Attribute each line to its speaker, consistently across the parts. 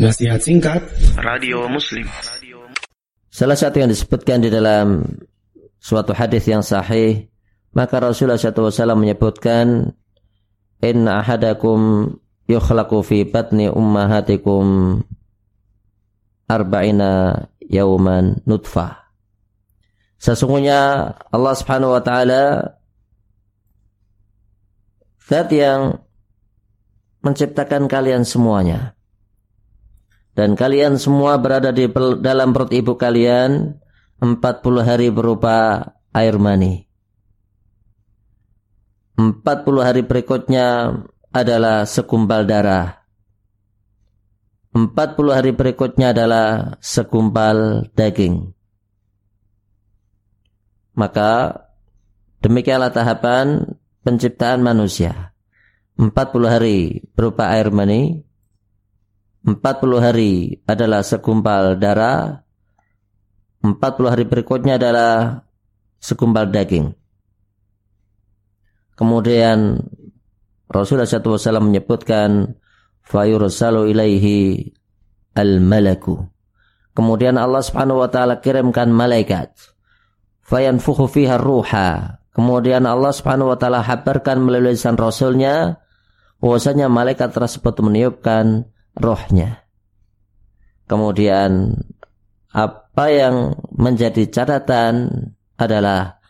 Speaker 1: Nasihat singkat.
Speaker 2: Radio Muslim.
Speaker 3: Salah satu yang disebutkan di dalam suatu hadis yang sahih maka Rasulullah SAW menyebutkan inna ahadakum yukhlaqu fi batni ummahatikum arba'ina yauman nutfah. Sesungguhnya Allah Subhanahu wa taala zat yang menciptakan kalian semuanya dan kalian semua berada di dalam perut ibu kalian 40 hari berupa air mani. 40 hari berikutnya adalah sekumpal darah. 40 hari berikutnya adalah sekumpal daging. Maka demikianlah tahapan penciptaan manusia. 40 hari berupa air mani, 40 hari adalah segumpal darah, 40 hari berikutnya adalah segumpal daging. Kemudian Rasulullah SAW menyebutkan fayursalu ilaihi al-malaku. Kemudian Allah Subhanahu wa taala kirimkan malaikat. Fayanfukhu fiha ruha. Kemudian Allah Subhanahu wa taala habarkan melalui lisan Rasulnya bahwasanya malaikat tersebut meniupkan rohnya. Kemudian apa yang menjadi catatan adalah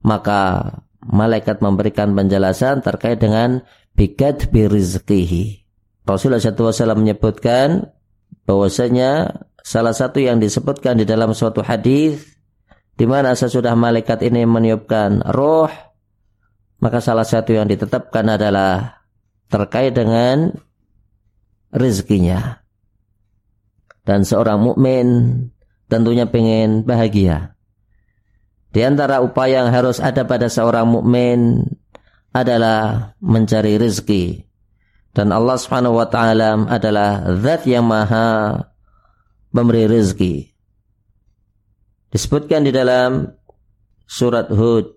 Speaker 3: maka malaikat memberikan penjelasan terkait dengan bikat birizkihi. Rasulullah SAW menyebutkan bahwasanya salah satu yang disebutkan di dalam suatu hadis di mana sesudah malaikat ini meniupkan roh maka salah satu yang ditetapkan adalah terkait dengan rezekinya. Dan seorang mukmin tentunya pengen bahagia. Di antara upaya yang harus ada pada seorang mukmin adalah mencari rezeki. Dan Allah Subhanahu wa taala adalah zat yang maha memberi rezeki. Disebutkan di dalam surat Hud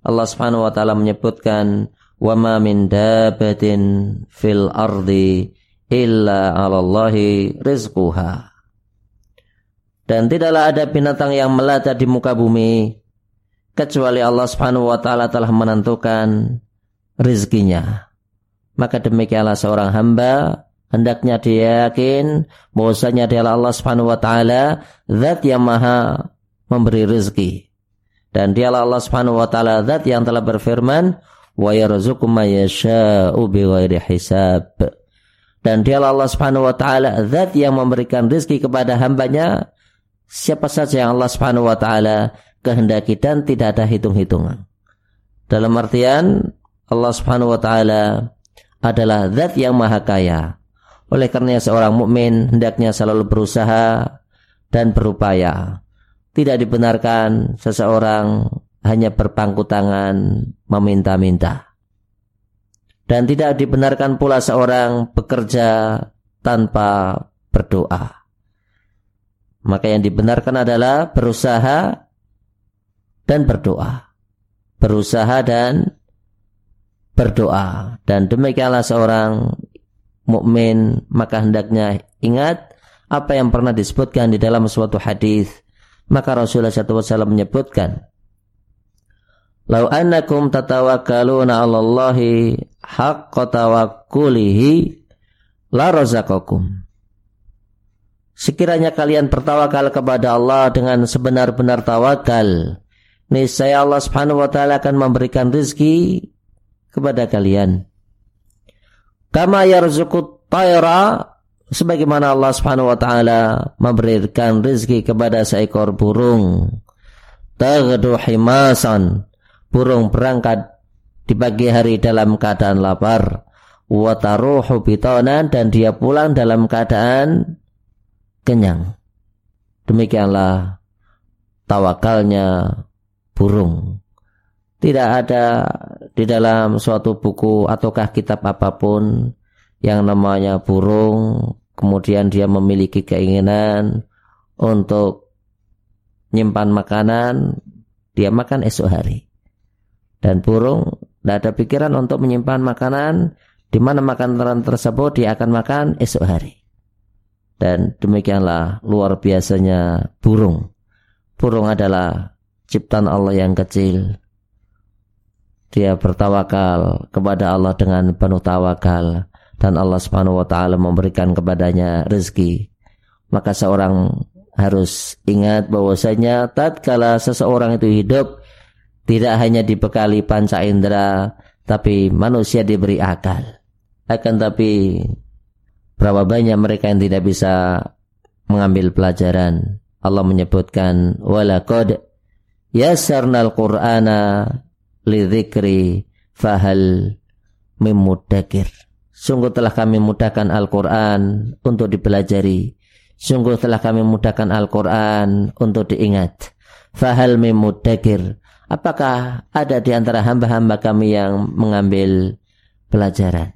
Speaker 3: Allah Subhanahu wa taala menyebutkan wa ma min dabatin fil ardi illa 'alallahi rizquha. Dan tidaklah ada binatang yang melata di muka bumi kecuali Allah Subhanahu wa taala telah menentukan rizkinya. Maka demikianlah seorang hamba hendaknya dia yakin bahwasanya dialah Allah Subhanahu wa taala zat yang maha memberi rezeki. Dan dialah Allah Subhanahu wa taala zat yang telah berfirman wa yarzuqu may yasha'u bighairi hisab dan dialah Allah Subhanahu wa taala zat yang memberikan rezeki kepada hambanya siapa saja yang Allah Subhanahu wa taala kehendaki dan tidak ada hitung-hitungan. Dalam artian Allah Subhanahu wa taala adalah zat yang maha kaya. Oleh karena seorang mukmin hendaknya selalu berusaha dan berupaya. Tidak dibenarkan seseorang hanya berpangku tangan meminta-minta. Dan tidak dibenarkan pula seorang bekerja tanpa berdoa. Maka yang dibenarkan adalah berusaha dan berdoa. Berusaha dan berdoa. Dan demikianlah seorang mukmin maka hendaknya ingat apa yang pernah disebutkan di dalam suatu hadis. Maka Rasulullah SAW menyebutkan Lau annakum tatawakkaluna 'ala Allahi haqqa tawakkulihi la razaqakum. Sekiranya kalian bertawakal kepada Allah dengan sebenar-benar tawakal, niscaya Allah Subhanahu wa taala akan memberikan rezeki kepada kalian. Kama yarzuqut tayra sebagaimana Allah Subhanahu wa taala memberikan rezeki kepada seekor burung. Taghdu himasan burung berangkat di pagi hari dalam keadaan lapar. Wataruhu bitonan dan dia pulang dalam keadaan kenyang. Demikianlah tawakalnya burung. Tidak ada di dalam suatu buku ataukah kitab apa pun yang namanya burung kemudian dia memiliki keinginan untuk nyimpan makanan dia makan esok hari dan burung tidak ada pikiran untuk menyimpan makanan di mana makanan tersebut dia akan makan esok hari. Dan demikianlah luar biasanya burung. Burung adalah ciptaan Allah yang kecil. Dia bertawakal kepada Allah dengan penuh tawakal dan Allah Subhanahu wa taala memberikan kepadanya rezeki. Maka seorang harus ingat bahwasanya tatkala seseorang itu hidup tidak hanya dibekali panca indera tapi manusia diberi akal. Akan tapi berapa banyak mereka yang tidak bisa mengambil pelajaran. Allah menyebutkan walaqad yasarnal qur'ana lidzikri fahal mimudakir. Sungguh telah kami mudahkan Al-Quran untuk dipelajari. Sungguh telah kami mudahkan Al-Quran untuk diingat. Fahal mimudakir. Apakah ada di antara hamba-hamba kami yang mengambil pelajaran?